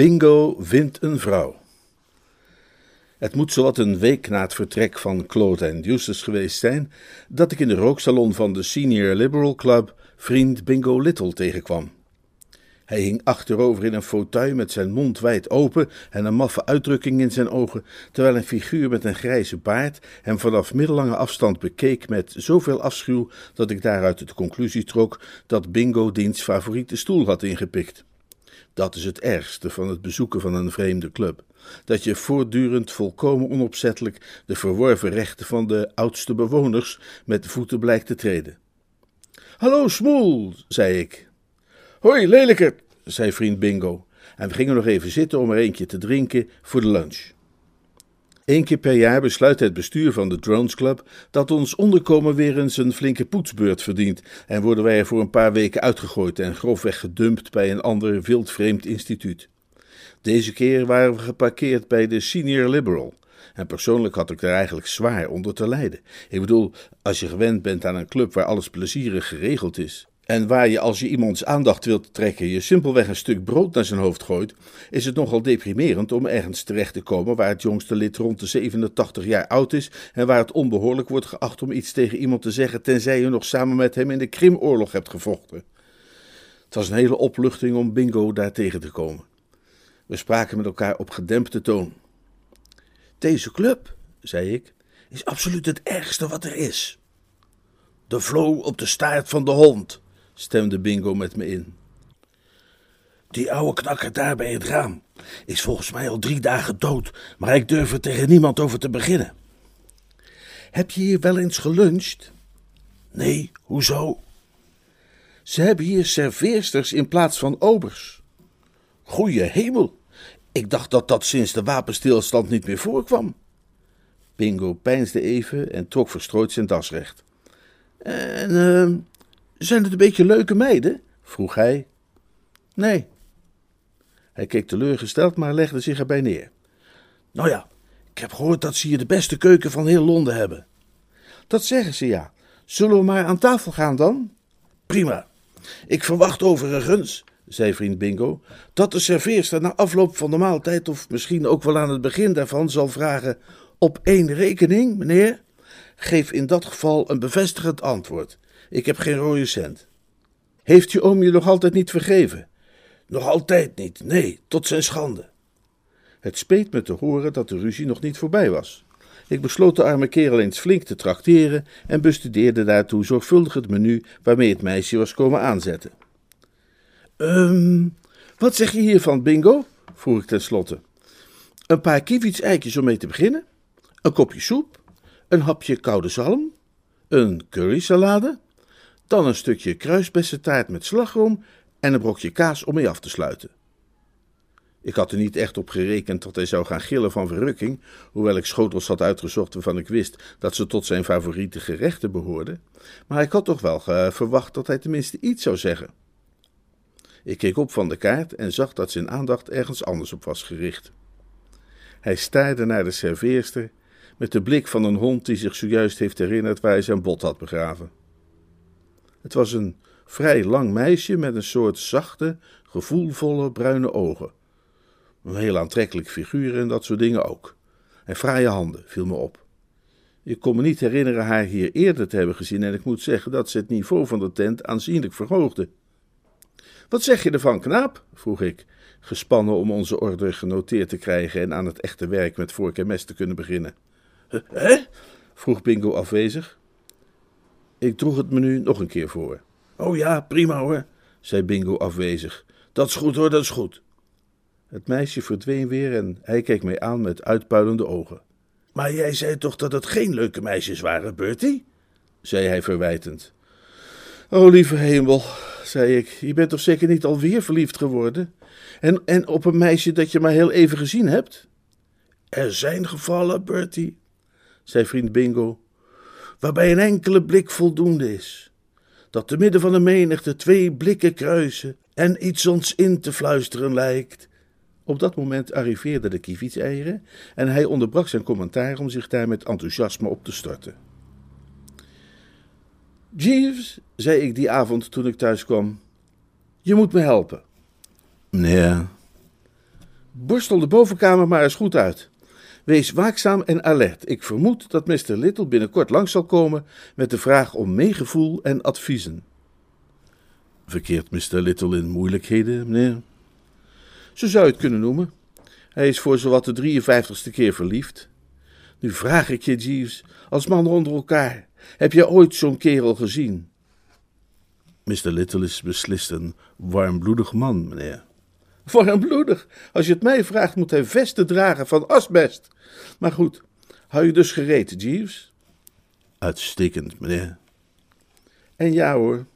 Bingo vindt een vrouw. Het moet zowat een week na het vertrek van Claude en Eustace geweest zijn dat ik in de rooksalon van de Senior Liberal Club vriend Bingo Little tegenkwam. Hij hing achterover in een fauteuil met zijn mond wijd open en een maffe uitdrukking in zijn ogen, terwijl een figuur met een grijze baard hem vanaf middellange afstand bekeek met zoveel afschuw dat ik daaruit de conclusie trok dat Bingo diens favoriete stoel had ingepikt. Dat is het ergste van het bezoeken van een vreemde club. Dat je voortdurend volkomen onopzettelijk de verworven rechten van de oudste bewoners met voeten blijkt te treden. Hallo, Smoel, zei ik. Hoi, lelijkert, zei vriend Bingo. En we gingen nog even zitten om er eentje te drinken voor de lunch. Eén keer per jaar besluit het bestuur van de Drones Club dat ons onderkomen weer eens een flinke poetsbeurt verdient en worden wij er voor een paar weken uitgegooid en grofweg gedumpt bij een ander wildvreemd instituut. Deze keer waren we geparkeerd bij de Senior Liberal. En persoonlijk had ik er eigenlijk zwaar onder te lijden. Ik bedoel, als je gewend bent aan een club waar alles plezierig geregeld is, en waar je als je iemands aandacht wilt trekken je simpelweg een stuk brood naar zijn hoofd gooit, is het nogal deprimerend om ergens terecht te komen waar het jongste lid rond de 87 jaar oud is en waar het onbehoorlijk wordt geacht om iets tegen iemand te zeggen tenzij je nog samen met hem in de Krimoorlog hebt gevochten. Het was een hele opluchting om Bingo daar tegen te komen. We spraken met elkaar op gedempte toon. Deze club, zei ik, is absoluut het ergste wat er is. De flow op de staart van de hond, stemde Bingo met me in. Die oude knakker daar bij het raam is volgens mij al drie dagen dood, maar ik durf er tegen niemand over te beginnen. Heb je hier wel eens geluncht? Nee, hoezo? Ze hebben hier serveersters in plaats van obers. Goeie hemel, ik dacht dat dat sinds de wapenstilstand niet meer voorkwam. Bingo peinsde even en trok verstrooid zijn das recht. En uh, zijn het een beetje leuke meiden? vroeg hij. Nee. Hij keek teleurgesteld, maar legde zich erbij neer. Nou ja, ik heb gehoord dat ze hier de beste keuken van heel Londen hebben. Dat zeggen ze ja. Zullen we maar aan tafel gaan dan? Prima. Ik verwacht overigens, zei vriend Bingo, dat de serveerster na afloop van de maaltijd, of misschien ook wel aan het begin daarvan, zal vragen: Op één rekening, meneer? Geef in dat geval een bevestigend antwoord. Ik heb geen rode cent. Heeft je oom je nog altijd niet vergeven? Nog altijd niet, nee, tot zijn schande. Het speet me te horen dat de ruzie nog niet voorbij was. Ik besloot de arme kerel eens flink te trakteren en bestudeerde daartoe zorgvuldig het menu waarmee het meisje was komen aanzetten. Ehm, wat zeg je hiervan, Bingo? vroeg ik tenslotte. Een paar kievits-eitjes om mee te beginnen, een kopje soep, een hapje koude zalm, een currysalade, dan een stukje kruisbessentaart met slagroom en een brokje kaas om mee af te sluiten. Ik had er niet echt op gerekend dat hij zou gaan gillen van verrukking, hoewel ik schotels had uitgezocht waarvan ik wist dat ze tot zijn favoriete gerechten behoorden, maar ik had toch wel verwacht dat hij tenminste iets zou zeggen. Ik keek op van de kaart en zag dat zijn aandacht ergens anders op was gericht. Hij staarde naar de serveerster met de blik van een hond die zich zojuist heeft herinnerd waar hij zijn bot had begraven. Het was een vrij lang meisje met een soort zachte, gevoelvolle bruine ogen. Een heel aantrekkelijk figuur en dat soort dingen ook. En fraaie handen, viel me op. Ik kon me niet herinneren haar hier eerder te hebben gezien en ik moet zeggen dat ze het niveau van de tent aanzienlijk verhoogde. Wat zeg je ervan, knaap? vroeg ik, gespannen om onze orde genoteerd te krijgen en aan het echte werk met vork en mes te kunnen beginnen. Hè? vroeg Bingo afwezig. Ik droeg het menu nog een keer voor. Oh ja, prima hoor, zei Bingo afwezig. Dat is goed hoor, dat is goed. Het meisje verdween weer en hij keek mij aan met uitpuilende ogen. Maar jij zei toch dat het geen leuke meisjes waren, Bertie? zei hij verwijtend. O, lieve hemel, zei ik, je bent toch zeker niet alweer verliefd geworden? En, en op een meisje dat je maar heel even gezien hebt? Er zijn gevallen, Bertie, zei vriend Bingo, waarbij een enkele blik voldoende is. Dat te midden van de menigte twee blikken kruisen en iets ons in te fluisteren lijkt. Op dat moment arriveerden de kievitseieren en hij onderbrak zijn commentaar om zich daar met enthousiasme op te storten. Jeeves, zei ik die avond toen ik thuis kwam, je moet me helpen. Meneer. Borstel de bovenkamer maar eens goed uit. Wees waakzaam en alert. Ik vermoed dat Mr. Little binnenkort langs zal komen met de vraag om meegevoel en adviezen. Verkeert Mr. Little in moeilijkheden, meneer? Zo zou je het kunnen noemen. Hij is voor zowat de 53ste keer verliefd. Nu vraag ik je, Jeeves, als man onder elkaar, heb je ooit zo'n kerel gezien? Mr. Little is beslist een warmbloedig man, meneer. Warmbloedig? Als je het mij vraagt, moet hij vesten dragen van asbest. Maar goed, hou je dus gereed, Jeeves? Uitstekend, meneer. En ja hoor,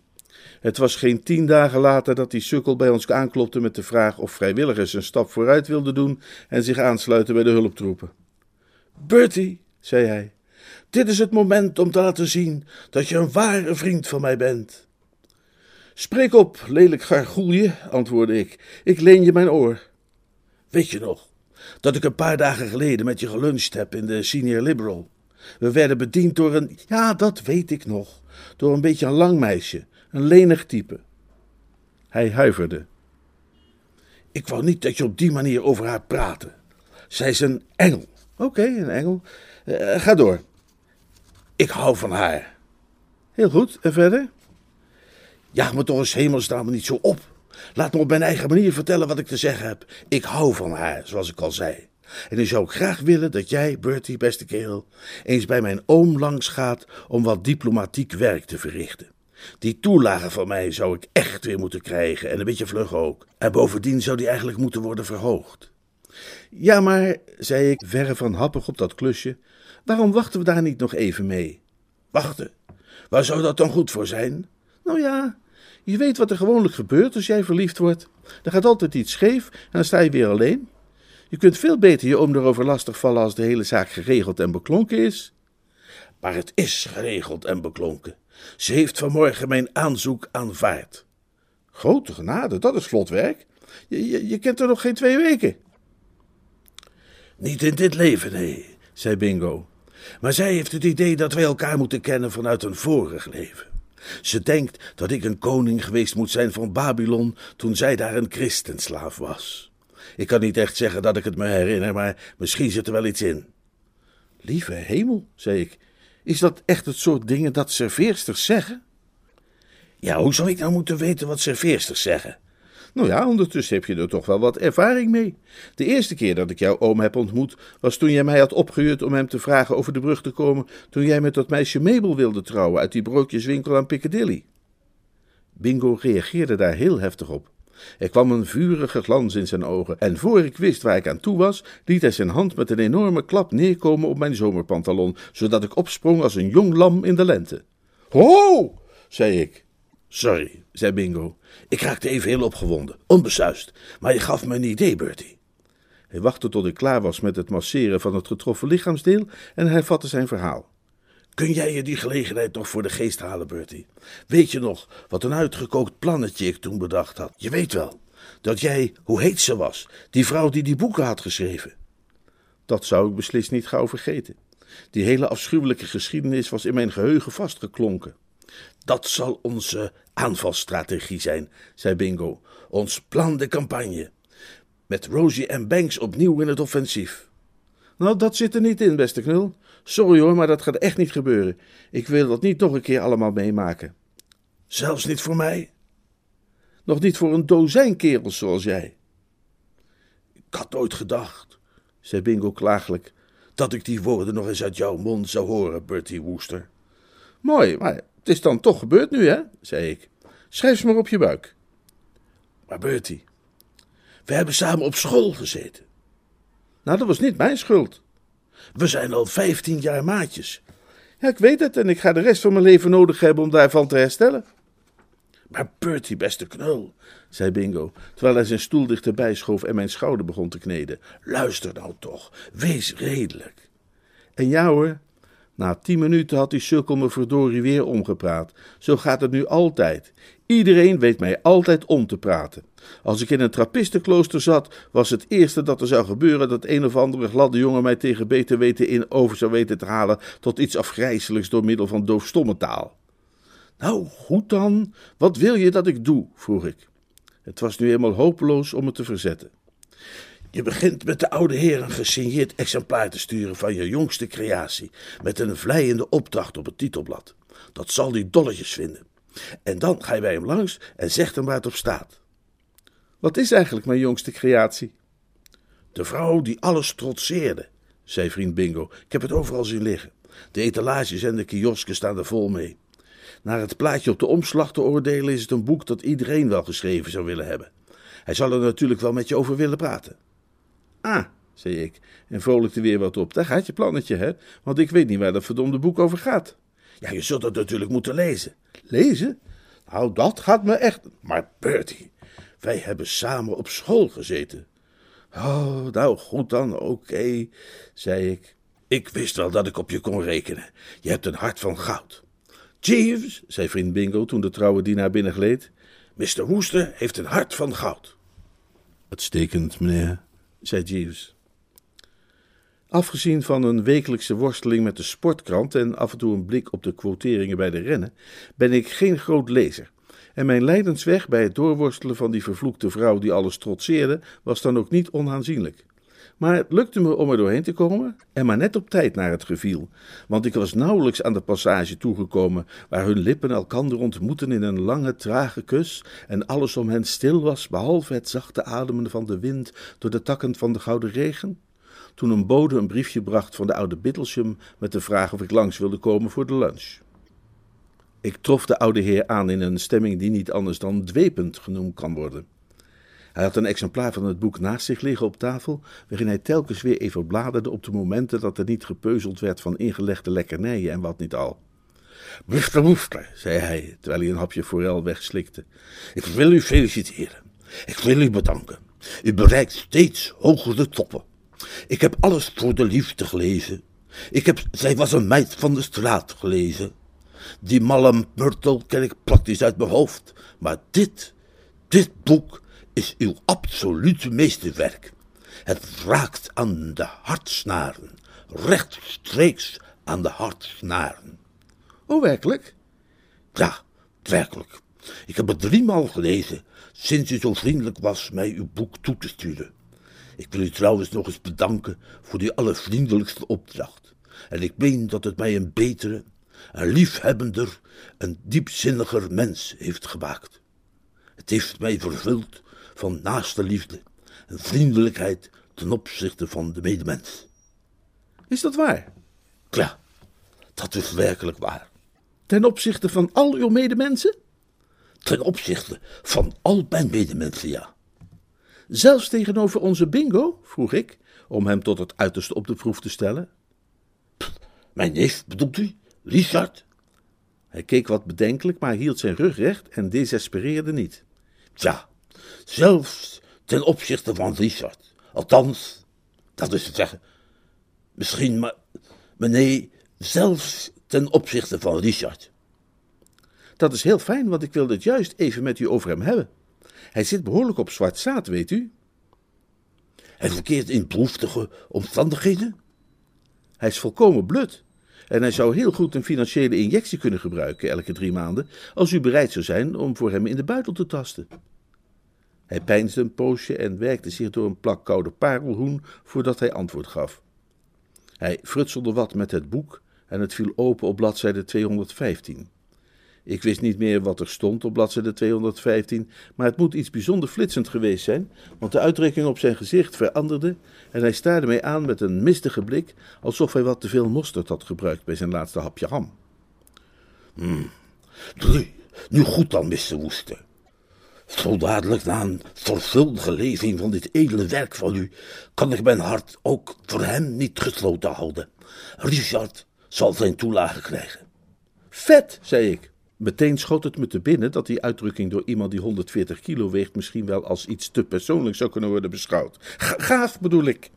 het was geen tien dagen later dat die sukkel bij ons aanklopte met de vraag of vrijwilligers een stap vooruit wilden doen en zich aansluiten bij de hulptroepen. Bertie, zei hij, dit is het moment om te laten zien dat je een ware vriend van mij bent. Spreek op, lelijk gargoelje, antwoordde ik. Ik leen je mijn oor. Weet je nog dat ik een paar dagen geleden met je geluncht heb in de Senior Liberal? We werden bediend door een, ja, dat weet ik nog, door een beetje een lang meisje, een lenig type. Hij huiverde. Ik wou niet dat je op die manier over haar praatte. Zij is een engel. Oké, een engel. Uh, ga door. Ik hou van haar. Heel goed, en verder? Jaag me toch eens hemelsnaam niet zo op. Laat me op mijn eigen manier vertellen wat ik te zeggen heb. Ik hou van haar, zoals ik al zei. En nu zou ik graag willen dat jij, Bertie, beste kerel, eens bij mijn oom langs gaat om wat diplomatiek werk te verrichten. Die toelage van mij zou ik echt weer moeten krijgen en een beetje vlug ook. En bovendien zou die eigenlijk moeten worden verhoogd. Ja, maar, zei ik, verre van happig op dat klusje, waarom wachten we daar niet nog even mee? Wachten? Waar zou dat dan goed voor zijn? Nou ja, je weet wat er gewoonlijk gebeurt als jij verliefd wordt. Er gaat altijd iets scheef en dan sta je weer alleen. Je kunt veel beter je oom erover lastigvallen als de hele zaak geregeld en beklonken is. Maar het is geregeld en beklonken. Ze heeft vanmorgen mijn aanzoek aanvaard. Grote genade, dat is vlot werk. Je, je, je kent er nog geen twee weken. Niet in dit leven, nee, zei Bingo. Maar zij heeft het idee dat wij elkaar moeten kennen vanuit een vorig leven. Ze denkt dat ik een koning geweest moet zijn van Babylon toen zij daar een christenslaaf was. Ik kan niet echt zeggen dat ik het me herinner, maar misschien zit er wel iets in. Lieve hemel, zei ik, is dat echt het soort dingen dat serveersters zeggen? Ja, hoe zou ik nou moeten weten wat serveersters zeggen? Nou ja, ondertussen heb je er toch wel wat ervaring mee. De eerste keer dat ik jouw oom heb ontmoet, was toen jij mij had opgehuurd om hem te vragen over de brug te komen, toen jij met dat meisje Mabel wilde trouwen uit die broodjeswinkel aan Piccadilly. Bingo reageerde daar heel heftig op. Er kwam een vurige glans in zijn ogen, en voor ik wist waar ik aan toe was, liet hij zijn hand met een enorme klap neerkomen op mijn zomerpantalon, zodat ik opsprong als een jong lam in de lente. Ho! zei ik. Sorry, zei Bingo. Ik raakte even heel opgewonden, onbesuist, maar je gaf me een idee, Bertie. Hij wachtte tot ik klaar was met het masseren van het getroffen lichaamsdeel en hij vatte zijn verhaal. Kun jij je die gelegenheid nog voor de geest halen, Bertie? Weet je nog wat een uitgekookt plannetje ik toen bedacht had? Je weet wel, dat jij, hoe heet ze was, die vrouw die die boeken had geschreven. Dat zou ik beslist niet gauw vergeten. Die hele afschuwelijke geschiedenis was in mijn geheugen vastgeklonken. Dat zal onze aanvalsstrategie zijn, zei Bingo. Ons plan de campagne. Met Rosie en Banks opnieuw in het offensief. Nou, dat zit er niet in, beste knul. Sorry hoor, maar dat gaat echt niet gebeuren. Ik wil dat niet nog een keer allemaal meemaken. Zelfs niet voor mij? Nog niet voor een dozijn kerels zoals jij. Ik had nooit gedacht, zei Bingo klagelijk, dat ik die woorden nog eens uit jouw mond zou horen, Bertie Wooster. Mooi, maar het is dan toch gebeurd nu, hè? zei ik. Schrijf ze maar op je buik. Maar Bertie, we hebben samen op school gezeten. Nou, dat was niet mijn schuld. We zijn al vijftien jaar maatjes. Ja, ik weet het en ik ga de rest van mijn leven nodig hebben om daarvan te herstellen. Maar Bertie, beste knul, zei Bingo, terwijl hij zijn stoel dichterbij schoof en mijn schouder begon te kneden. Luister nou toch, wees redelijk. En ja hoor, na tien minuten had die sukkel me verdorie weer omgepraat. Zo gaat het nu altijd. Iedereen weet mij altijd om te praten. Als ik in een trappistenklooster zat, was het eerste dat er zou gebeuren dat een of andere gladde jongen mij tegen beter weten in over zou weten te halen tot iets afgrijzelijks door middel van doofstomme taal. Nou, goed dan, wat wil je dat ik doe? vroeg ik. Het was nu eenmaal hopeloos om me te verzetten. Je begint met de oude heer een gesigneerd exemplaar te sturen van je jongste creatie, met een vleiende opdracht op het titelblad. Dat zal die dolletjes vinden. En dan ga je bij hem langs en zegt hem waar het op staat. Wat is eigenlijk mijn jongste creatie? De vrouw die alles trotseerde, zei vriend Bingo. Ik heb het overal zien liggen. De etalages en de kiosken staan er vol mee. Naar het plaatje op de omslag te oordelen is het een boek dat iedereen wel geschreven zou willen hebben. Hij zal er natuurlijk wel met je over willen praten. Ah, zei ik en vrolijkte weer wat op. Daar gaat je plannetje, hè? Want ik weet niet waar dat verdomde boek over gaat. Ja, je zult het natuurlijk moeten lezen. Lezen? Nou, dat gaat me echt. Maar Bertie, wij hebben samen op school gezeten. Oh, nou goed dan, oké, zei ik. Ik wist wel dat ik op je kon rekenen. Je hebt een hart van goud. Jeeves, zei vriend Bingo toen de trouwe dienaar binnengleed, Mr. Woester heeft een hart van goud. Uitstekend, meneer, zei Jeeves. Afgezien van een wekelijkse worsteling met de sportkrant en af en toe een blik op de quoteringen bij de rennen, ben ik geen groot lezer. En mijn lijdensweg bij het doorworstelen van die vervloekte vrouw die alles trotseerde, was dan ook niet onaanzienlijk. Maar het lukte me om er doorheen te komen en maar net op tijd naar het geviel, want ik was nauwelijks aan de passage toegekomen waar hun lippen elkander ontmoetten in een lange, trage kus en alles om hen stil was, behalve het zachte ademen van de wind door de takken van de gouden regen. Toen een bode een briefje bracht van de oude Bittelsham met de vraag of ik langs wilde komen voor de lunch. Ik trof de oude heer aan in een stemming die niet anders dan dwepend genoemd kan worden. Hij had een exemplaar van het boek naast zich liggen op tafel, waarin hij telkens weer even bladerde op de momenten dat er niet gepeuzeld werd van ingelegde lekkernijen en wat niet al. Mr. Woester, zei hij, terwijl hij een hapje forel wegslikte, ik wil u feliciteren. Ik wil u bedanken. U bereikt steeds hogere toppen. Ik heb alles voor de liefde gelezen. Ik heb Zij was een meid van de straat gelezen. Die malle Myrtle ken ik praktisch uit mijn hoofd. Maar dit, dit boek is uw absolute meesterwerk. Het raakt aan de hartsnaren, rechtstreeks aan de hartsnaren. Oh, werkelijk? Ja, werkelijk. Ik heb het driemaal gelezen sinds u zo vriendelijk was mij uw boek toe te sturen. Ik wil u trouwens nog eens bedanken voor die allervriendelijkste opdracht. En ik meen dat het mij een betere, een liefhebbender, een diepzinniger mens heeft gemaakt. Het heeft mij vervuld van naaste liefde en vriendelijkheid ten opzichte van de medemens. Is dat waar? Ja, dat is werkelijk waar. Ten opzichte van al uw medemensen? Ten opzichte van al mijn medemensen, ja. Zelfs tegenover onze bingo? vroeg ik, om hem tot het uiterste op de proef te stellen. mijn neef, bedoelt u? Richard? Hij keek wat bedenkelijk, maar hield zijn rug recht en desespereerde niet. Ja, zelfs ten opzichte van Richard. Althans, dat is te zeggen, misschien, maar, maar nee, zelfs ten opzichte van Richard. Dat is heel fijn, want ik wilde het juist even met u over hem hebben. Hij zit behoorlijk op zwart zaad, weet u. Hij verkeert in behoeftige omstandigheden. Hij is volkomen blut. En hij zou heel goed een financiële injectie kunnen gebruiken elke drie maanden, als u bereid zou zijn om voor hem in de buidel te tasten. Hij peinsde een poosje en werkte zich door een plak koude parelhoen voordat hij antwoord gaf. Hij frutselde wat met het boek en het viel open op bladzijde 215. Ik wist niet meer wat er stond op bladzijde 215, maar het moet iets bijzonder flitsend geweest zijn, want de uitdrukking op zijn gezicht veranderde en hij staarde mij aan met een mistige blik, alsof hij wat te veel mosterd had gebruikt bij zijn laatste hapje ham. Hmm, nu goed dan, Mr. Woester. Zo dadelijk na een zorgvuldige lezing van dit edele werk van u, kan ik mijn hart ook voor hem niet gesloten houden. Richard zal zijn toelage krijgen. Vet, zei ik. Meteen schoot het me te binnen dat die uitdrukking door iemand die 140 kilo weegt misschien wel als iets te persoonlijk zou kunnen worden beschouwd. gaaf bedoel ik.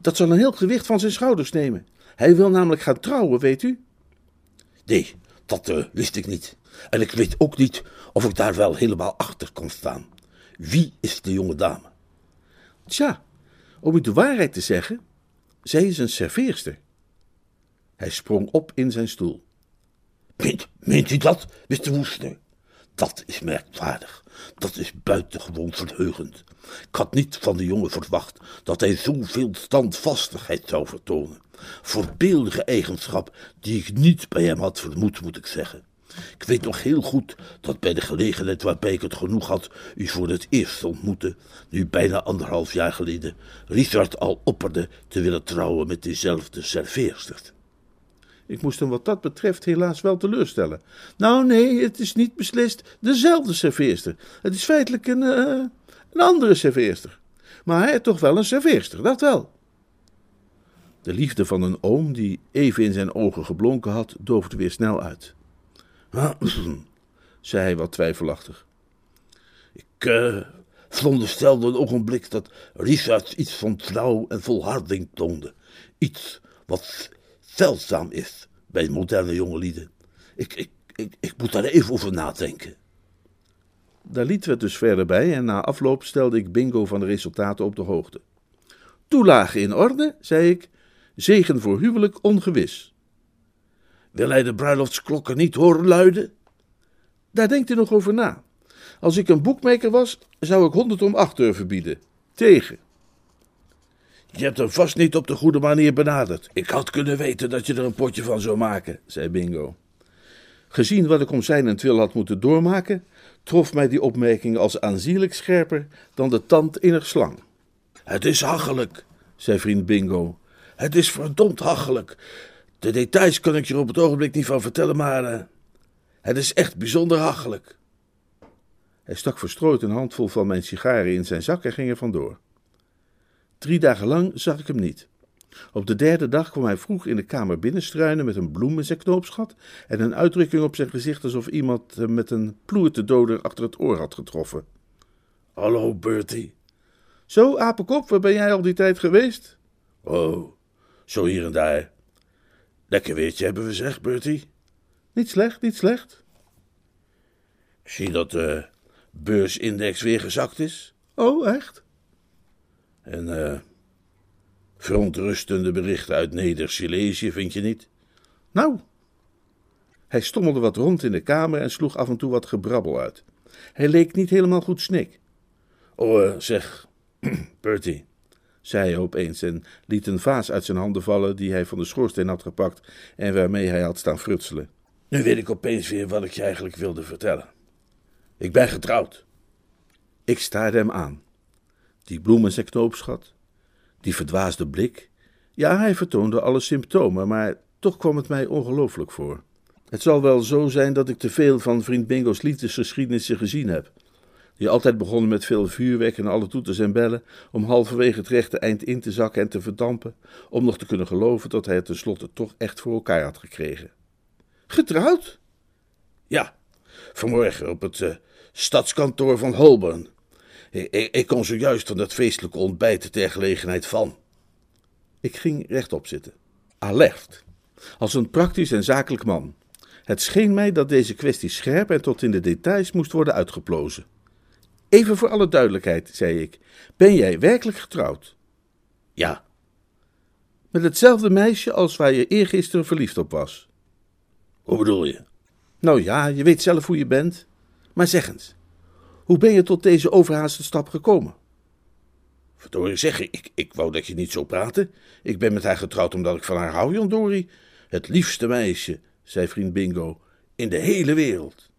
Dat zal een heel gewicht van zijn schouders nemen. Hij wil namelijk gaan trouwen, weet u? Nee, dat uh, wist ik niet. En ik weet ook niet of ik daar wel helemaal achter kon staan. Wie is de jonge dame? Tja, om u de waarheid te zeggen, zij is een serveerster. Hij sprong op in zijn stoel. Meent, meent u dat, Mr. Woester? Dat is merkwaardig. Dat is buitengewoon verheugend. Ik had niet van de jongen verwacht dat hij zoveel standvastigheid zou vertonen. Voorbeeldige eigenschap die ik niet bij hem had vermoed, moet ik zeggen. Ik weet nog heel goed dat bij de gelegenheid waarbij ik het genoeg had u voor het eerst te ontmoeten, nu bijna anderhalf jaar geleden, Richard al opperde te willen trouwen met diezelfde serveerster. Ik moest hem wat dat betreft helaas wel teleurstellen. Nou, nee, het is niet beslist dezelfde serveerster. Het is feitelijk een, uh, een andere serveerster. Maar hij is toch wel een serveerster, dat wel. De liefde van een oom, die even in zijn ogen geblonken had, doofde weer snel uit. zei hij wat twijfelachtig. Ik uh, veronderstelde een ogenblik dat Richard iets van trouw en volharding toonde. Iets wat zeldzaam is bij moderne jongelieden. Ik, ik, ik, ik moet daar even over nadenken. Daar liet we het dus verder bij en na afloop stelde ik Bingo van de resultaten op de hoogte. Toelage in orde, zei ik. Zegen voor huwelijk ongewis. Wil hij de bruiloftsklokken niet horen luiden? Daar denkt u nog over na. Als ik een boekmaker was, zou ik honderd om acht durven bieden. Tegen. Je hebt hem vast niet op de goede manier benaderd. Ik had kunnen weten dat je er een potje van zou maken, zei Bingo. Gezien wat ik om zijn wil had moeten doormaken, trof mij die opmerking als aanzienlijk scherper dan de tand in een slang. Het is hachelijk, zei vriend Bingo. Het is verdomd hachelijk. De details kan ik je op het ogenblik niet van vertellen, maar uh, het is echt bijzonder hachelijk. Hij stak verstrooid een handvol van mijn sigaren in zijn zak en ging er vandoor. Drie dagen lang zag ik hem niet. Op de derde dag kwam hij vroeg in de kamer binnenstruinen met een bloem in zijn knoopsgat en een uitdrukking op zijn gezicht alsof iemand hem met een ploertedoder achter het oor had getroffen. Hallo, Bertie. Zo, apenkop, waar ben jij al die tijd geweest? Oh, zo hier en daar. Lekker weertje hebben we zeg, Bertie. Niet slecht, niet slecht. Zie dat de beursindex weer gezakt is? Oh, echt? En uh, verontrustende berichten uit Neder-Silesië, vind je niet? Nou. Hij stommelde wat rond in de kamer en sloeg af en toe wat gebrabbel uit. Hij leek niet helemaal goed snik. Oh, uh, zeg, Bertie, zei hij opeens en liet een vaas uit zijn handen vallen die hij van de schoorsteen had gepakt en waarmee hij had staan frutselen. Nu weet ik opeens weer wat ik je eigenlijk wilde vertellen. Ik ben getrouwd. Ik staarde hem aan. Die bloem in zijn knoopsgat, die verdwaasde blik. Ja, hij vertoonde alle symptomen, maar toch kwam het mij ongelooflijk voor. Het zal wel zo zijn dat ik te veel van vriend Bingo's liefdesgeschiedenissen gezien heb. Die altijd begonnen met veel vuurwerk en alle toeters en bellen, om halverwege het rechte eind in te zakken en te verdampen, om nog te kunnen geloven dat hij het tenslotte toch echt voor elkaar had gekregen. Getrouwd? Ja, vanmorgen op het uh, stadskantoor van Holborn. Ik, ik, ik kon zojuist van dat feestelijke ontbijt ter gelegenheid van. Ik ging rechtop zitten, alert, als een praktisch en zakelijk man. Het scheen mij dat deze kwestie scherp en tot in de details moest worden uitgeplozen. Even voor alle duidelijkheid, zei ik, ben jij werkelijk getrouwd? Ja. Met hetzelfde meisje als waar je eergisteren verliefd op was? Hoe bedoel je? Nou ja, je weet zelf hoe je bent. Maar zeg eens, hoe ben je tot deze overhaaste stap gekomen? Verdorie zeg, ik, ik wou dat je niet zo praatte. Ik ben met haar getrouwd omdat ik van haar hou, Jan Dori. Het liefste meisje, zei vriend Bingo, in de hele wereld.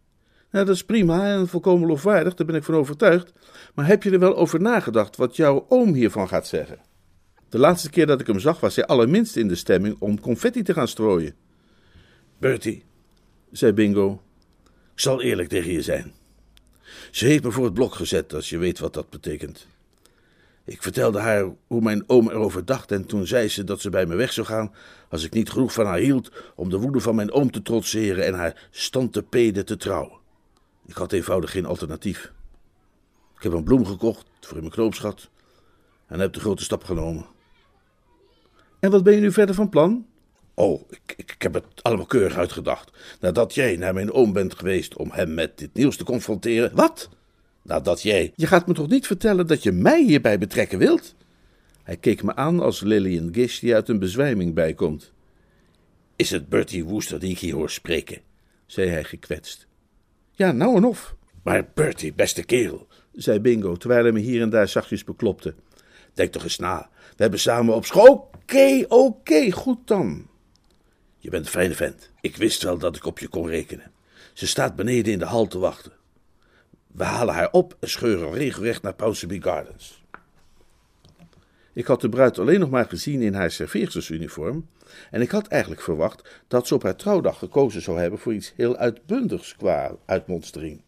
Nou, dat is prima en volkomen lofwaardig, daar ben ik van overtuigd. Maar heb je er wel over nagedacht wat jouw oom hiervan gaat zeggen? De laatste keer dat ik hem zag, was hij allerminst in de stemming om confetti te gaan strooien. Bertie, zei Bingo, ik zal eerlijk tegen je zijn. Ze heeft me voor het blok gezet, als je weet wat dat betekent. Ik vertelde haar hoe mijn oom erover dacht en toen zei ze dat ze bij me weg zou gaan als ik niet genoeg van haar hield om de woede van mijn oom te trotseren en haar stantepede te trouwen. Ik had eenvoudig geen alternatief. Ik heb een bloem gekocht voor in mijn knoopsgat en heb de grote stap genomen. En wat ben je nu verder van plan? Oh, ik, ik, heb het allemaal keurig uitgedacht. Nadat jij naar mijn oom bent geweest om hem met dit nieuws te confronteren. Wat? Nadat jij. Je gaat me toch niet vertellen dat je mij hierbij betrekken wilt? Hij keek me aan als Lillian Gish die uit een bezwijming bijkomt. Is het Bertie Wooster die ik hier hoor spreken? zei hij gekwetst. Ja, nou en of. Maar Bertie, beste kerel, zei Bingo, terwijl hij me hier en daar zachtjes beklopte. Denk toch eens na. We hebben samen op school. Oké, oké, goed dan. Je bent een fijne vent. Ik wist wel dat ik op je kon rekenen. Ze staat beneden in de hal te wachten. We halen haar op en scheuren regelrecht naar Ponsonby Gardens. Ik had de bruid alleen nog maar gezien in haar serveerstersuniform en ik had eigenlijk verwacht dat ze op haar trouwdag gekozen zou hebben voor iets heel uitbundigs qua uitmonstering.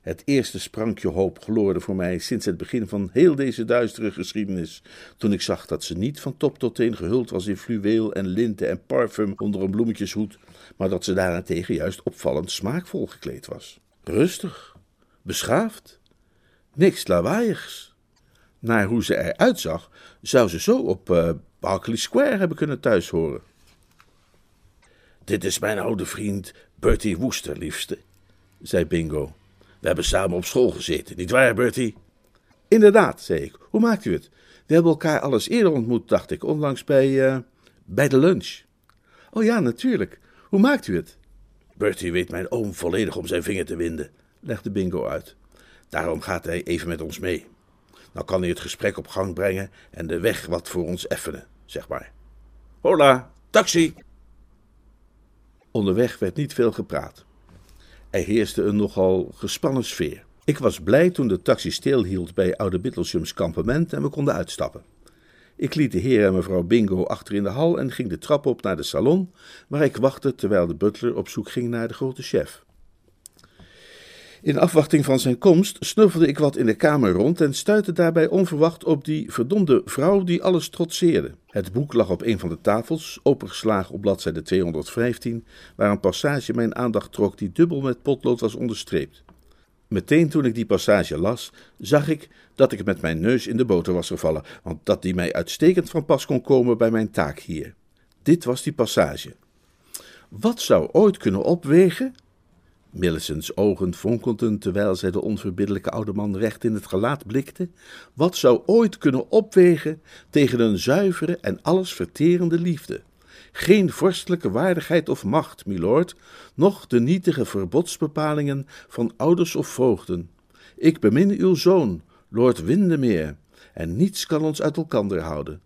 Het eerste sprankje hoop gloorde voor mij sinds het begin van heel deze duistere geschiedenis, toen ik zag dat ze niet van top tot teen gehuld was in fluweel en linten en parfum onder een bloemetjeshoed, maar dat ze daarentegen juist opvallend smaakvol gekleed was. Rustig, beschaafd, niks lawaaiigs. Naar hoe ze eruit zag, zou ze zo op uh, Berkeley Square hebben kunnen thuishoren. Dit is mijn oude vriend Bertie Woester, liefste, zei Bingo. We hebben samen op school gezeten, niet waar, Bertie? Inderdaad, zei ik. Hoe maakt u het? We hebben elkaar alles eerder ontmoet, dacht ik, onlangs bij, uh, bij de lunch. Oh ja, natuurlijk. Hoe maakt u het? Bertie weet mijn oom volledig om zijn vinger te winden, legde Bingo uit. Daarom gaat hij even met ons mee. Dan kan hij het gesprek op gang brengen en de weg wat voor ons effenen, zeg maar. Hola, taxi! Onderweg werd niet veel gepraat. Er heerste een nogal gespannen sfeer. Ik was blij toen de taxi stilhield bij Oude Bittleshams kampement en we konden uitstappen. Ik liet de heer en mevrouw Bingo achter in de hal en ging de trap op naar de salon, waar ik wachtte terwijl de butler op zoek ging naar de grote chef. In afwachting van zijn komst snuffelde ik wat in de kamer rond en stuitte daarbij onverwacht op die verdomde vrouw die alles trotseerde. Het boek lag op een van de tafels, opengeslagen op bladzijde 215, waar een passage mijn aandacht trok die dubbel met potlood was onderstreept. Meteen toen ik die passage las, zag ik dat ik met mijn neus in de boter was gevallen, want dat die mij uitstekend van pas kon komen bij mijn taak hier. Dit was die passage. Wat zou ooit kunnen opwegen Millicent's ogen fonkelden terwijl zij de onverbiddelijke oude man recht in het gelaat blikte. Wat zou ooit kunnen opwegen tegen een zuivere en alles verterende liefde? Geen vorstelijke waardigheid of macht, milord, noch de nietige verbodsbepalingen van ouders of voogden. Ik bemin uw zoon, Lord Windermere, en niets kan ons uit elkander houden.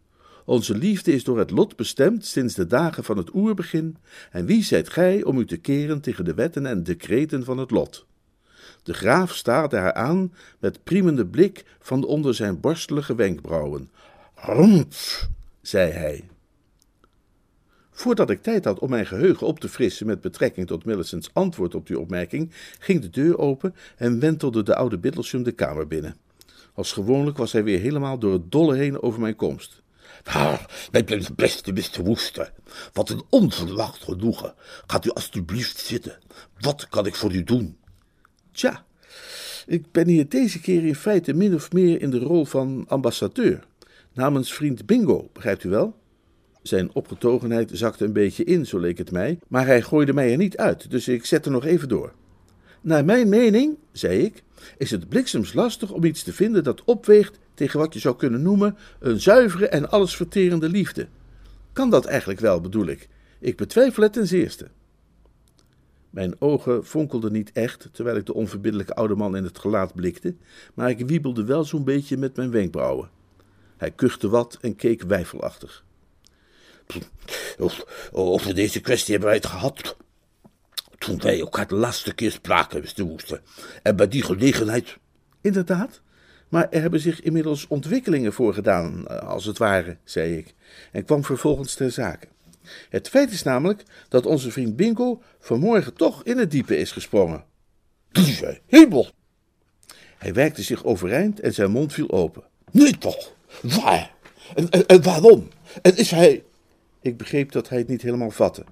Onze liefde is door het lot bestemd sinds de dagen van het oerbegin, en wie zijt gij om u te keren tegen de wetten en decreten van het lot? De graaf staarde haar aan met priemende blik van onder zijn borstelige wenkbrauwen. Rumpf, zei hij. Voordat ik tijd had om mijn geheugen op te frissen met betrekking tot Millicent's antwoord op die opmerking, ging de deur open en wentelde de oude Bittlesham de kamer binnen. Als gewoonlijk was hij weer helemaal door het dolle heen over mijn komst. Ah, mijn beste Mr. Woester, wat een onverwacht genoegen. Gaat u alstublieft zitten. Wat kan ik voor u doen? Tja, ik ben hier deze keer in feite min of meer in de rol van ambassadeur. Namens vriend Bingo, begrijpt u wel? Zijn opgetogenheid zakte een beetje in, zo leek het mij, maar hij gooide mij er niet uit, dus ik zette nog even door. Naar mijn mening, zei ik, is het bliksems lastig om iets te vinden dat opweegt tegen wat je zou kunnen noemen een zuivere en allesverterende liefde. Kan dat eigenlijk wel, bedoel ik? Ik betwijfel het ten zeerste. Mijn ogen fonkelden niet echt terwijl ik de onverbiddelijke oude man in het gelaat blikte, maar ik wiebelde wel zo'n beetje met mijn wenkbrauwen. Hij kuchte wat en keek weifelachtig. Over deze kwestie hebben wij het gehad toen wij elkaar de laatste keer spraken, Mr. Woester. En bij die gelegenheid... Inderdaad, maar er hebben zich inmiddels ontwikkelingen voorgedaan, eh, als het ware, zei ik, en kwam vervolgens ter zake. Het feit is namelijk dat onze vriend Bingo vanmorgen toch in het diepe is gesprongen. Lieve hemel! Hij werkte zich overeind en zijn mond viel open. Nee toch, Waar? En, en, en waarom? En is hij... Ik begreep dat hij het niet helemaal vatte.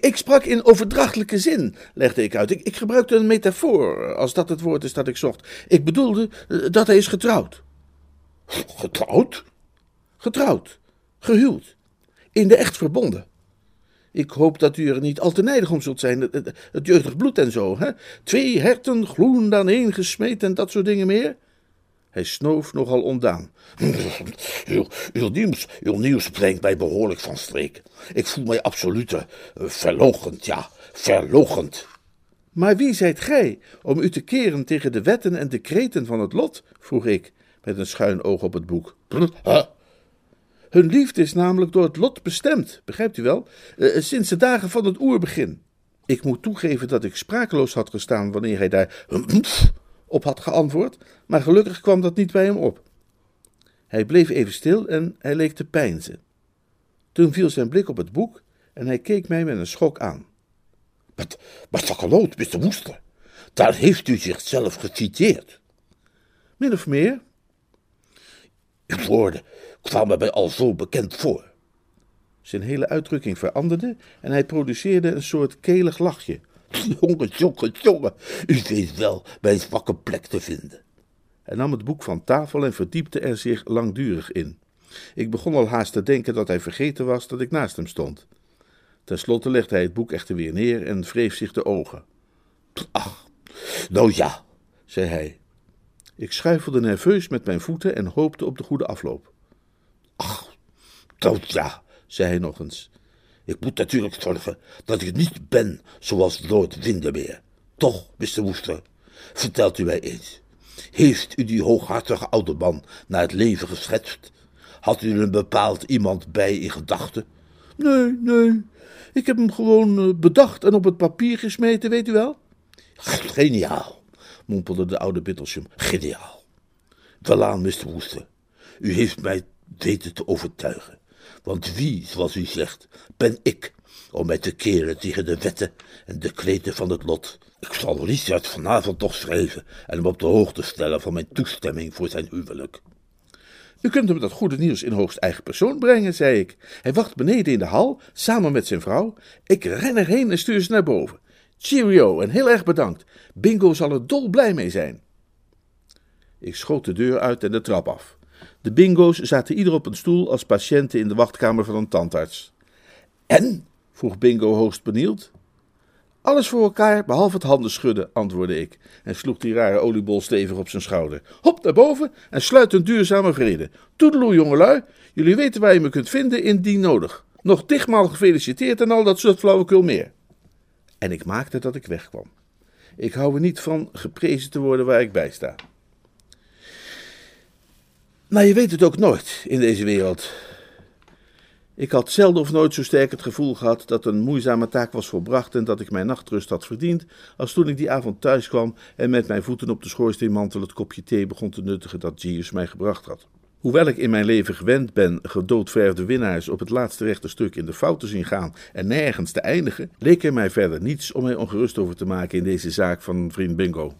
Ik sprak in overdrachtelijke zin, legde ik uit. Ik, ik, gebruikte een metafoor, als dat het woord is dat ik zocht. Ik bedoelde eh, dat hij is getrouwd. Getrouwd? Getrouwd. Gehuwd. In de echt verbonden. Ik hoop dat u er niet al te nijdig om zult zijn. Het, jeugdig bloed en zo, hè? Twee herten gloeiend aan één gesmeed en dat soort dingen meer. Hij snoof nogal ondaan. Uw, uw, nieuws, uw nieuws brengt mij behoorlijk van streek. Ik voel mij absoluut uh, verlogend, ja, verlogend. Maar wie zijt gij om u te keren tegen de wetten en decreten van het lot? vroeg ik, met een schuin oog op het boek. Huh? Hun liefde is namelijk door het lot bestemd, begrijpt u wel? Uh, sinds de dagen van het oerbegin. Ik moet toegeven dat ik sprakeloos had gestaan wanneer hij daar op had geantwoord, maar gelukkig kwam dat niet bij hem op. Hij bleef even stil en hij leek te peinzen. Toen viel zijn blik op het boek en hij keek mij met een schok aan. Met, met sakkerloot, Mr. Woester. Daar heeft u zichzelf geciteerd. Min of meer. Uw woorden kwamen mij al zo bekend voor. Zijn hele uitdrukking veranderde en hij produceerde een soort kelig lachje. Jongen, jongen, jongen, u weet wel mijn zwakke plek te vinden. Hij nam het boek van tafel en verdiepte er zich langdurig in. Ik begon al haast te denken dat hij vergeten was dat ik naast hem stond. Ten slotte legde hij het boek echter weer neer en wreef zich de ogen. Ach, nou ja, zei hij. Ik schuifelde nerveus met mijn voeten en hoopte op de goede afloop. Ach, nou ja, zei hij nog eens. Ik moet natuurlijk zorgen dat ik niet ben zoals Lord Windermere. Toch, Mr. Woester, vertelt u mij eens. Heeft u die hooghartige oude man naar het leven geschetst? Had u een bepaald iemand bij in gedachten? Nee, nee. Ik heb hem gewoon bedacht en op het papier gesmeten, weet u wel? Geniaal, mompelde de oude Bittlesham. Geniaal. Welaan, Mr. Woester. U heeft mij weten te overtuigen. Want wie, zoals u zegt, ben ik om mij te keren tegen de wetten en de kreten van het lot? Ik zal Richard vanavond toch schrijven en hem op de hoogte stellen van mijn toestemming voor zijn huwelijk. U kunt hem dat goede nieuws in hoogst eigen persoon brengen, zei ik. Hij wacht beneden in de hal, samen met zijn vrouw. Ik ren erheen en stuur ze naar boven. Cheerio en heel erg bedankt. Bingo zal er dol blij mee zijn. Ik schoot de deur uit en de trap af. De bingo's zaten ieder op een stoel als patiënten in de wachtkamer van een tandarts. En? vroeg Bingo hoogst benieuwd. Alles voor elkaar, behalve het handen schudden, antwoordde ik en sloeg die rare oliebol stevig op zijn schouder. Hop naar boven en sluit een duurzame vrede. Toedeloe, jongelui, jullie weten waar je me kunt vinden indien nodig. Nog tigmaal gefeliciteerd en al dat soort flauwekul meer. En ik maakte dat ik wegkwam. Ik hou er niet van geprezen te worden waar ik bij sta. Maar je weet het ook nooit in deze wereld. Ik had zelden of nooit zo sterk het gevoel gehad dat een moeizame taak was volbracht en dat ik mijn nachtrust had verdiend, als toen ik die avond thuis kwam en met mijn voeten op de schoorsteenmantel het kopje thee begon te nuttigen dat Gius mij gebracht had. Hoewel ik in mijn leven gewend ben gedoodverfde winnaars op het laatste rechte stuk in de fout te zien gaan en nergens te eindigen, leek er mij verder niets om mij ongerust over te maken in deze zaak van vriend Bingo.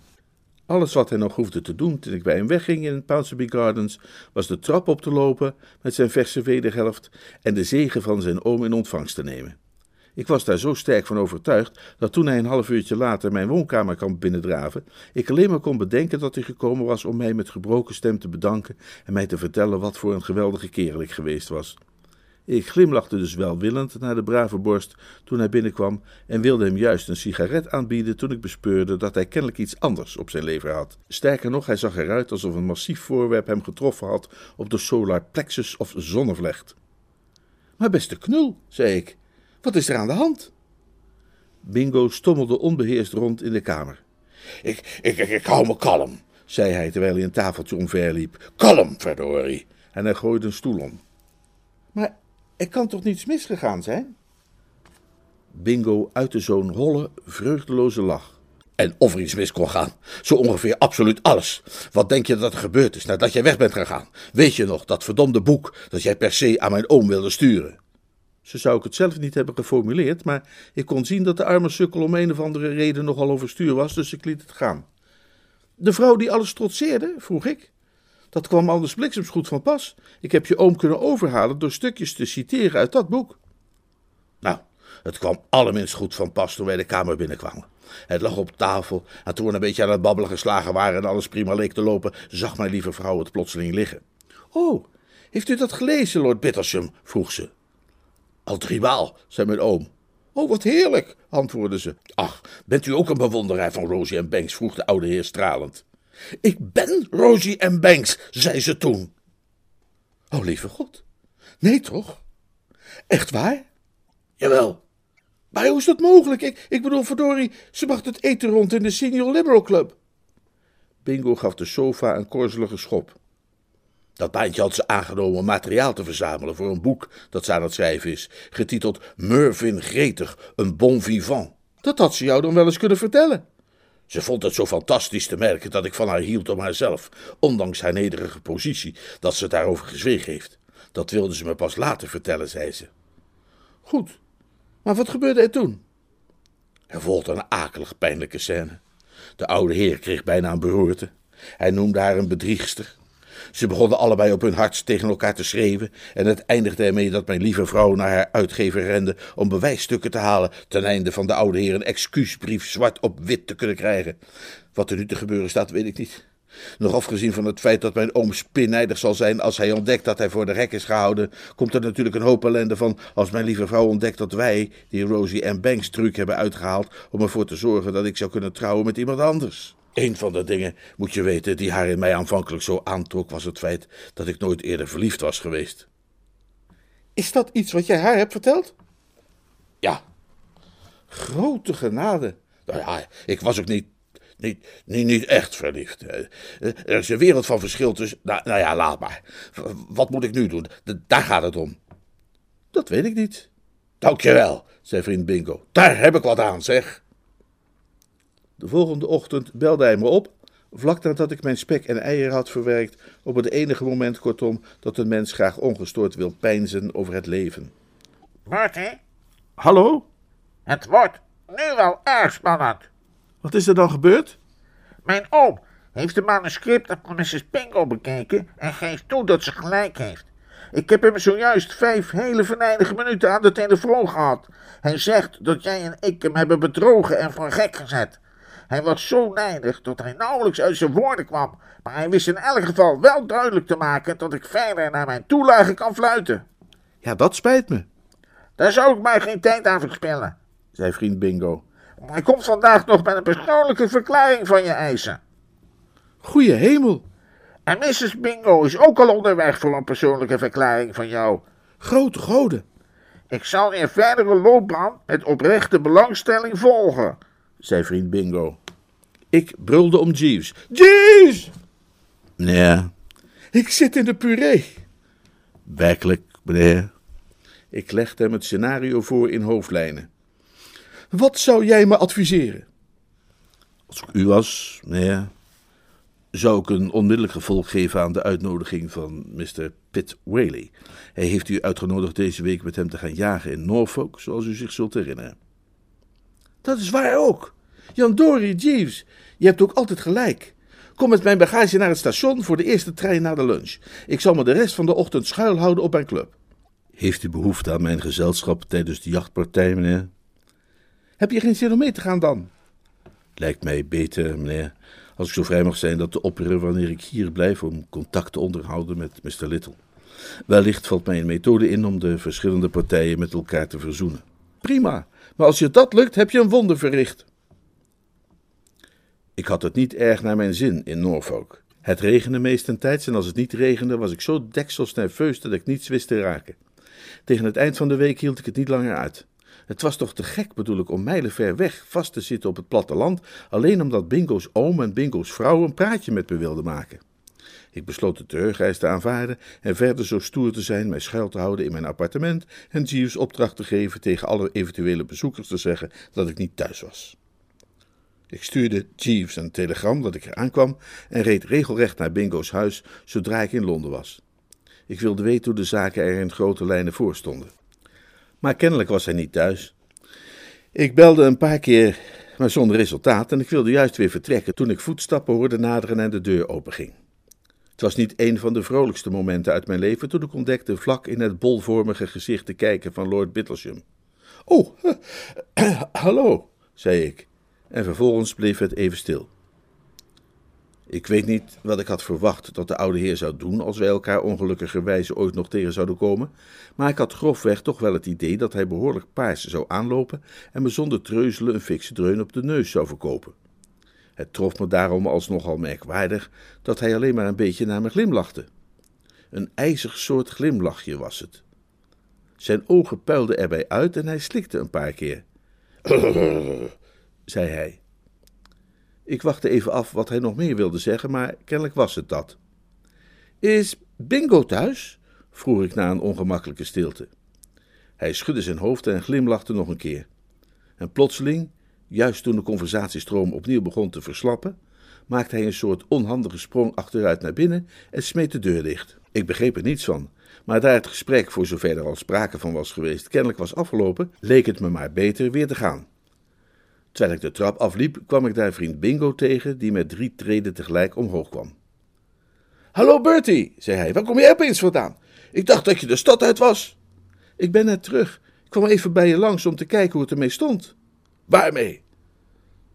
Alles wat hij nog hoefde te doen toen ik bij hem wegging in Ponsonby Gardens, was de trap op te lopen met zijn verse wederhelft en de zegen van zijn oom in ontvangst te nemen. Ik was daar zo sterk van overtuigd dat toen hij een half uurtje later mijn woonkamer kwam binnendraven, ik alleen maar kon bedenken dat hij gekomen was om mij met gebroken stem te bedanken en mij te vertellen wat voor een geweldige kerel ik geweest was. Ik glimlachte dus welwillend naar de brave borst toen hij binnenkwam en wilde hem juist een sigaret aanbieden toen ik bespeurde dat hij kennelijk iets anders op zijn lever had. Sterker nog, hij zag eruit alsof een massief voorwerp hem getroffen had op de solar plexus of zonnevlecht. Maar beste knul, zei ik, wat is er aan de hand? Bingo stommelde onbeheerst rond in de kamer. Ik, ik, ik, ik hou me kalm, zei hij terwijl hij een tafeltje omverliep. Kalm, verdorie. En hij gooide een stoel om. Maar er kan toch niets misgegaan zijn? Bingo uitte zo'n holle, vreugdeloze lach. En of er iets mis kon gaan, zo ongeveer absoluut alles. Wat denk je dat er gebeurd is nadat jij weg bent gegaan? Weet je nog dat verdomde boek dat jij per se aan mijn oom wilde sturen? Zo zou ik het zelf niet hebben geformuleerd, maar ik kon zien dat de arme sukkel om een of andere reden nogal overstuur was, dus ik liet het gaan. De vrouw die alles trotseerde, vroeg ik. Dat kwam anders bliksems goed van pas. Ik heb je oom kunnen overhalen door stukjes te citeren uit dat boek. Nou, het kwam allerminst goed van pas toen wij de kamer binnenkwamen. Het lag op tafel en toen we een beetje aan het babbelen geslagen waren en alles prima leek te lopen, zag mijn lieve vrouw het plotseling liggen. Oh, heeft u dat gelezen, Lord Bittersham? vroeg ze. Al driemaal, zei mijn oom. Oh, wat heerlijk, antwoordde ze. Ach, bent u ook een bewonderaar van Rosie en Banks? vroeg de oude heer stralend. Ik ben Rosie en Banks, zei ze toen. Oh, lieve God. Nee, toch? Echt waar? Jawel. Maar hoe is dat mogelijk? Ik, ik bedoel, verdorie, ze bracht het eten rond in de Senior Liberal Club. Bingo gaf de sofa een korzelige schop. Dat baantje had ze aangenomen om materiaal te verzamelen voor een boek dat ze aan het schrijven is, getiteld Mervyn Gretig, een bon vivant. Dat had ze jou dan wel eens kunnen vertellen. Ze vond het zo fantastisch te merken dat ik van haar hield om haarzelf, ondanks haar nederige positie, dat ze daarover gezwegen heeft. Dat wilde ze me pas later vertellen, zei ze. Goed, maar wat gebeurde er toen? Er volgde een akelig pijnlijke scène. De oude heer kreeg bijna een beroerte. Hij noemde haar een bedriegster. Ze begonnen allebei op hun hart tegen elkaar te schreeuwen en het eindigde ermee dat mijn lieve vrouw naar haar uitgever rende om bewijsstukken te halen ten einde van de oude heer een excuusbrief zwart op wit te kunnen krijgen. Wat er nu te gebeuren staat, weet ik niet. Nog afgezien van het feit dat mijn oom spinnijdig zal zijn als hij ontdekt dat hij voor de rek is gehouden, komt er natuurlijk een hoop ellende van als mijn lieve vrouw ontdekt dat wij die Rosie en Banks truc hebben uitgehaald om ervoor te zorgen dat ik zou kunnen trouwen met iemand anders. Een van de dingen, moet je weten, die haar in mij aanvankelijk zo aantrok, was het feit dat ik nooit eerder verliefd was geweest. Is dat iets wat jij haar hebt verteld? Ja. Grote genade. Nou ja, ik was ook niet, niet, niet, niet echt verliefd. Er is een wereld van verschil tussen. Nou, nou ja, laat maar. Wat moet ik nu doen? Daar gaat het om. Dat weet ik niet. Dankjewel, zei vriend Bingo. Daar heb ik wat aan, zeg. De volgende ochtend belde hij me op, vlak nadat ik mijn spek en eieren had verwerkt, op het enige moment kortom dat een mens graag ongestoord wil peinzen over het leven. Marty? Hallo? Het wordt nu wel erg spannend. Wat is er dan gebeurd? Mijn oom heeft de manuscripten van Mrs. Bingo bekeken en geeft toe dat ze gelijk heeft. Ik heb hem zojuist vijf hele venijnige minuten aan de telefoon gehad. Hij zegt dat jij en ik hem hebben bedrogen en voor gek gezet. Hij was zo nijdig dat hij nauwelijks uit zijn woorden kwam, maar hij wist in elk geval wel duidelijk te maken dat ik verder naar mijn toelage kan fluiten. Ja, dat spijt me. Daar zou ik maar geen tijd aan verspillen, zei vriend Bingo. Hij komt vandaag nog met een persoonlijke verklaring van je eisen. Goeie hemel. En Mrs. Bingo is ook al onderweg voor een persoonlijke verklaring van jou. Grote goden. Ik zal je verdere loopbaan met oprechte belangstelling volgen zei vriend Bingo. Ik brulde om Jeeves. Jeeves! Ja. Ik zit in de puree. Werkelijk, meneer? Ik legde hem het scenario voor in hoofdlijnen. Wat zou jij me adviseren? Als ik u was, meneer, zou ik een onmiddellijk gevolg geven aan de uitnodiging van Mr. Pitt Whaley. Hij heeft u uitgenodigd deze week met hem te gaan jagen in Norfolk, zoals u zich zult herinneren. Dat is waar ook. Jan Dory Jeeves, je hebt ook altijd gelijk. Kom met mijn bagage naar het station voor de eerste trein na de lunch. Ik zal me de rest van de ochtend schuilhouden op mijn club. Heeft u behoefte aan mijn gezelschap tijdens de jachtpartij, meneer? Heb je geen zin om mee te gaan dan? Lijkt mij beter, meneer, als ik zo vrij mag zijn dat te opperen wanneer ik hier blijf om contact te onderhouden met Mr. Little. Wellicht valt mij een methode in om de verschillende partijen met elkaar te verzoenen. Prima, maar als je dat lukt, heb je een wonder verricht. Ik had het niet erg naar mijn zin in Norfolk. Het regende meestentijds en als het niet regende was ik zo deksels nerveus dat ik niets wist te raken. Tegen het eind van de week hield ik het niet langer uit. Het was toch te gek, bedoel ik, om mijlenver weg vast te zitten op het platteland, alleen omdat Bingo's oom en Bingo's vrouw een praatje met me wilden maken. Ik besloot de terugreis te aanvaarden en verder zo stoer te zijn mij schuil te houden in mijn appartement en Jeeves opdracht te geven tegen alle eventuele bezoekers te zeggen dat ik niet thuis was. Ik stuurde Jeeves een telegram dat ik er aankwam en reed regelrecht naar Bingo's huis zodra ik in Londen was. Ik wilde weten hoe de zaken er in grote lijnen voor stonden. Maar kennelijk was hij niet thuis. Ik belde een paar keer, maar zonder resultaat, en ik wilde juist weer vertrekken toen ik voetstappen hoorde naderen en de deur openging. Het was niet een van de vrolijkste momenten uit mijn leven toen ik ontdekte vlak in het bolvormige gezicht te kijken van Lord Bittlesham. Oh, hallo, zei ik, en vervolgens bleef het even stil. Ik weet niet wat ik had verwacht dat de oude heer zou doen als wij elkaar ongelukkigerwijze ooit nog tegen zouden komen, maar ik had grofweg toch wel het idee dat hij behoorlijk paars zou aanlopen en me zonder treuzelen een fikse dreun op de neus zou verkopen. Het trof me daarom als nogal merkwaardig dat hij alleen maar een beetje naar me glimlachte. Een ijzig soort glimlachje was het. Zijn ogen puilden erbij uit en hij slikte een paar keer. zei hij. Ik wachtte even af wat hij nog meer wilde zeggen, maar kennelijk was het dat. Is Bingo thuis? vroeg ik na een ongemakkelijke stilte. Hij schudde zijn hoofd en glimlachte nog een keer. En plotseling, juist toen de conversatiestroom opnieuw begon te verslappen, maakte hij een soort onhandige sprong achteruit naar binnen en smeet de deur dicht. Ik begreep er niets van, maar daar het gesprek, voor zover er al sprake van was geweest, kennelijk was afgelopen, leek het me maar beter weer te gaan. Terwijl ik de trap afliep, kwam ik daar vriend Bingo tegen, die met drie treden tegelijk omhoog kwam. Hallo Bertie, zei hij, waar kom je opeens vandaan? Ik dacht dat je de stad uit was. Ik ben net terug. Ik kwam even bij je langs om te kijken hoe het ermee stond. Waarmee?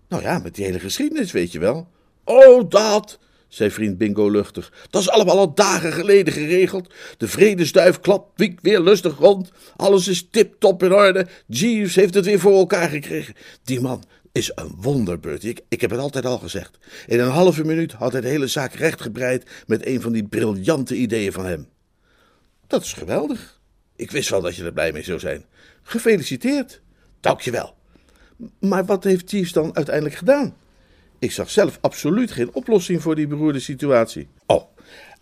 Nou ja, met die hele geschiedenis, weet je wel. Oh, dat, zei vriend Bingo luchtig. Dat is allemaal al dagen geleden geregeld. De vredesduif klapt wiek weer lustig rond. Alles is tip-top in orde. Jeeves heeft het weer voor elkaar gekregen. Die man is een wonderbeurt. Ik, ik heb het altijd al gezegd. In een halve minuut had hij de hele zaak rechtgebreid met een van die briljante ideeën van hem. Dat is geweldig. Ik wist wel dat je er blij mee zou zijn. Gefeliciteerd. Dank je wel. Maar wat heeft Jeeves dan uiteindelijk gedaan? Ik zag zelf absoluut geen oplossing voor die beroerde situatie. Oh,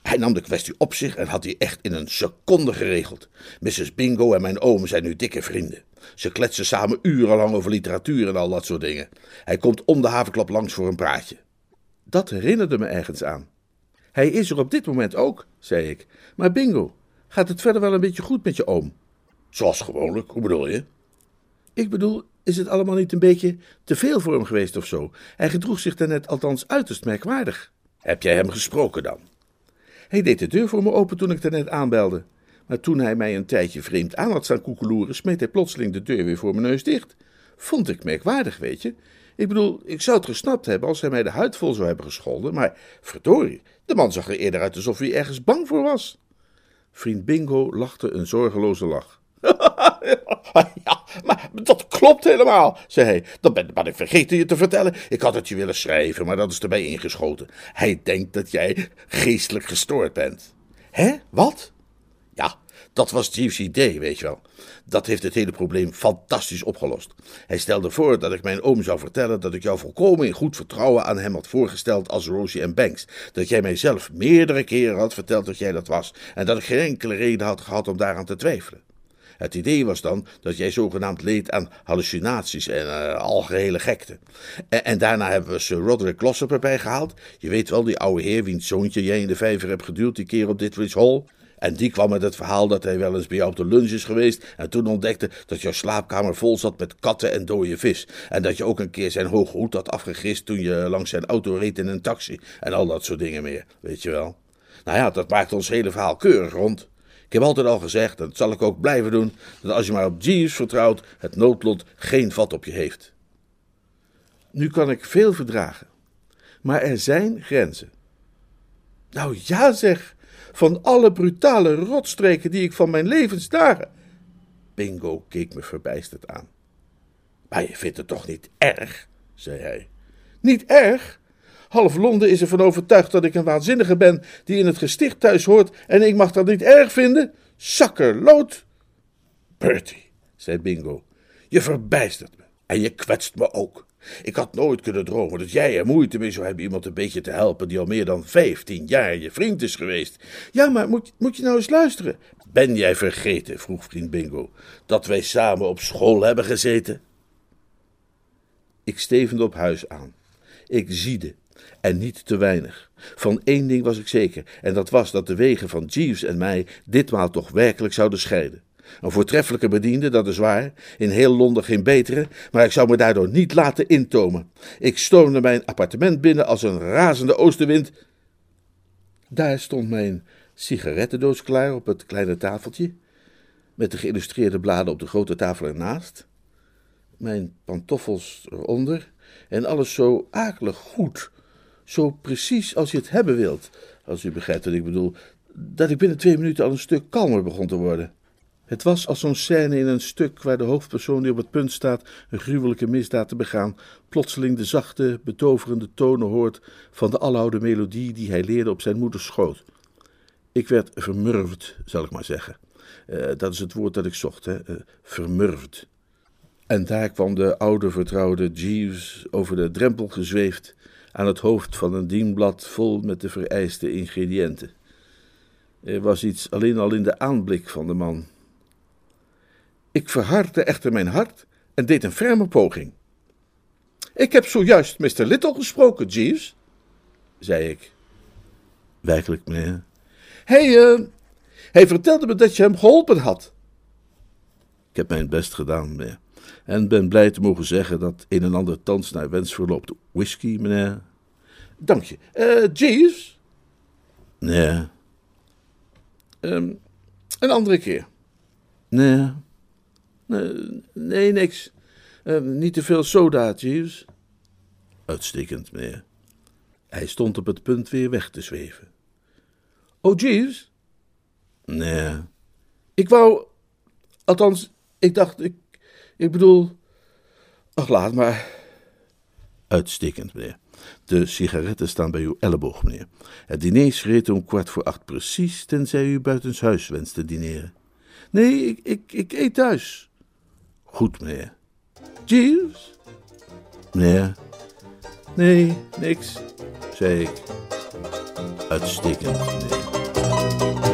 hij nam de kwestie op zich en had die echt in een seconde geregeld. Mrs. Bingo en mijn oom zijn nu dikke vrienden. Ze kletsen samen urenlang over literatuur en al dat soort dingen. Hij komt om de havenklap langs voor een praatje. Dat herinnerde me ergens aan. Hij is er op dit moment ook, zei ik. Maar Bingo, gaat het verder wel een beetje goed met je oom? Zoals gewoonlijk, hoe bedoel je? Ik bedoel, is het allemaal niet een beetje te veel voor hem geweest of zo? Hij gedroeg zich daarnet althans uiterst merkwaardig. Heb jij hem gesproken dan? Hij deed de deur voor me open toen ik daarnet aanbelde. Maar toen hij mij een tijdje vreemd aan had staan koekeloeren, smeet hij plotseling de deur weer voor mijn neus dicht. Vond ik merkwaardig, weet je. Ik bedoel, ik zou het gesnapt hebben als hij mij de huid vol zou hebben gescholden, maar verdorie, de man zag er eerder uit alsof hij ergens bang voor was. Vriend Bingo lachte een zorgeloze lach. ja, maar dat klopt helemaal, zei hij. Dat ben, ben ik vergeten je te vertellen. Ik had het je willen schrijven, maar dat is erbij ingeschoten. Hij denkt dat jij geestelijk gestoord bent. Hè? Wat? Ja, dat was Jeeves idee, weet je wel. Dat heeft het hele probleem fantastisch opgelost. Hij stelde voor dat ik mijn oom zou vertellen dat ik jou volkomen in goed vertrouwen aan hem had voorgesteld als Rosie en Banks. Dat jij mij zelf meerdere keren had verteld dat jij dat was en dat ik geen enkele reden had gehad om daaraan te twijfelen. Het idee was dan dat jij zogenaamd leed aan hallucinaties en uh, algehele gekte. En, en, daarna hebben we Sir Roderick Glossop erbij gehaald. Je weet wel, die oude heer wiens zoontje jij in de vijver hebt geduwd die keer op Ditwich Hall. En die kwam met het verhaal dat hij wel eens bij jou op de lunch is geweest en toen ontdekte dat jouw slaapkamer vol zat met katten en dode vis. En dat je ook een keer zijn hoge hoed had afgegist toen je langs zijn auto reed in een taxi en al dat soort dingen meer, weet je wel. Nou ja, dat maakt ons hele verhaal keurig rond. Ik heb altijd al gezegd, en dat zal ik ook blijven doen, dat als je maar op Jeeves vertrouwt, het noodlot geen vat op je heeft. Nu kan ik veel verdragen, maar er zijn grenzen. Nou ja, zeg, van alle brutale rotstreken die ik van mijn levensdagen. Bingo keek me verbijsterd aan. Maar je vindt het toch niet erg, zei hij. Niet erg? Half Londen is ervan overtuigd dat ik een waanzinnige ben die in het gesticht thuis hoort en ik mag dat niet erg vinden? Zakkerlood! Bertie, zei Bingo, je verbijstert me en je kwetst me ook. Ik had nooit kunnen dromen dat jij er moeite mee zou hebben iemand een beetje te helpen die al meer dan vijftien jaar je vriend is geweest. Ja, maar moet, moet je nou eens luisteren? Ben jij vergeten, vroeg vriend Bingo, dat wij samen op school hebben gezeten? Ik stevende op huis aan. Ik ziede en niet te weinig. Van één ding was ik zeker, en dat was dat de wegen van Jeeves en mij ditmaal toch werkelijk zouden scheiden. Een voortreffelijke bediende, dat is waar, in heel Londen geen betere, maar ik zou me daardoor niet laten intomen. Ik stoomde mijn appartement binnen als een razende oostenwind. Daar stond mijn sigarettendoos klaar op het kleine tafeltje, met de geïllustreerde bladen op de grote tafel ernaast, mijn pantoffels eronder en alles zo akelig goed, zo precies als je het hebben wilt, als u begrijpt wat ik bedoel, dat ik binnen twee minuten al een stuk kalmer begon te worden. Het was als zo'n scène in een stuk waar de hoofdpersoon die op het punt staat een gruwelijke misdaad te begaan, plotseling de zachte, betoverende tonen hoort van de aloude melodie die hij leerde op zijn moeders schoot. Ik werd vermurwd, zal ik maar zeggen. Uh, dat is het woord dat ik zocht, hè? Vermurwd. En daar kwam de oude vertrouwde Jeeves over de drempel gezweefd aan het hoofd van een dienblad vol met de vereiste ingrediënten. Er was iets alleen al in de aanblik van de man. Ik verhardde echter mijn hart en deed een ferme poging. Ik heb zojuist Mr. Little gesproken, Jeeves, zei ik. Werkelijk, meneer. Hij, uh, hij vertelde me dat je hem geholpen had. Ik heb mijn best gedaan, meneer. En ben blij te mogen zeggen dat een en ander thans naar wens verloopt. Whisky, meneer. Dank je. Uh, Jeeves? Nee. Um, een andere keer. Nee. Nee, nee niks. Uh, niet te veel soda, Jeeves. Uitstekend, meneer. Hij stond op het punt weer weg te zweven. Oh, Jeeves? Nee. Ik wou. Althans, ik dacht, ik. Ik bedoel. Ach, laat maar. Uitstekend, meneer. De sigaretten staan bij uw elleboog, meneer. Het diner is gereed om kwart voor acht precies, tenzij u buitenshuis wenst te dineren. Nee, ik, ik, ik eet thuis. Goed, meneer. Jeeves? Meneer? Nee, niks, zei ik. Uitstekend, meneer.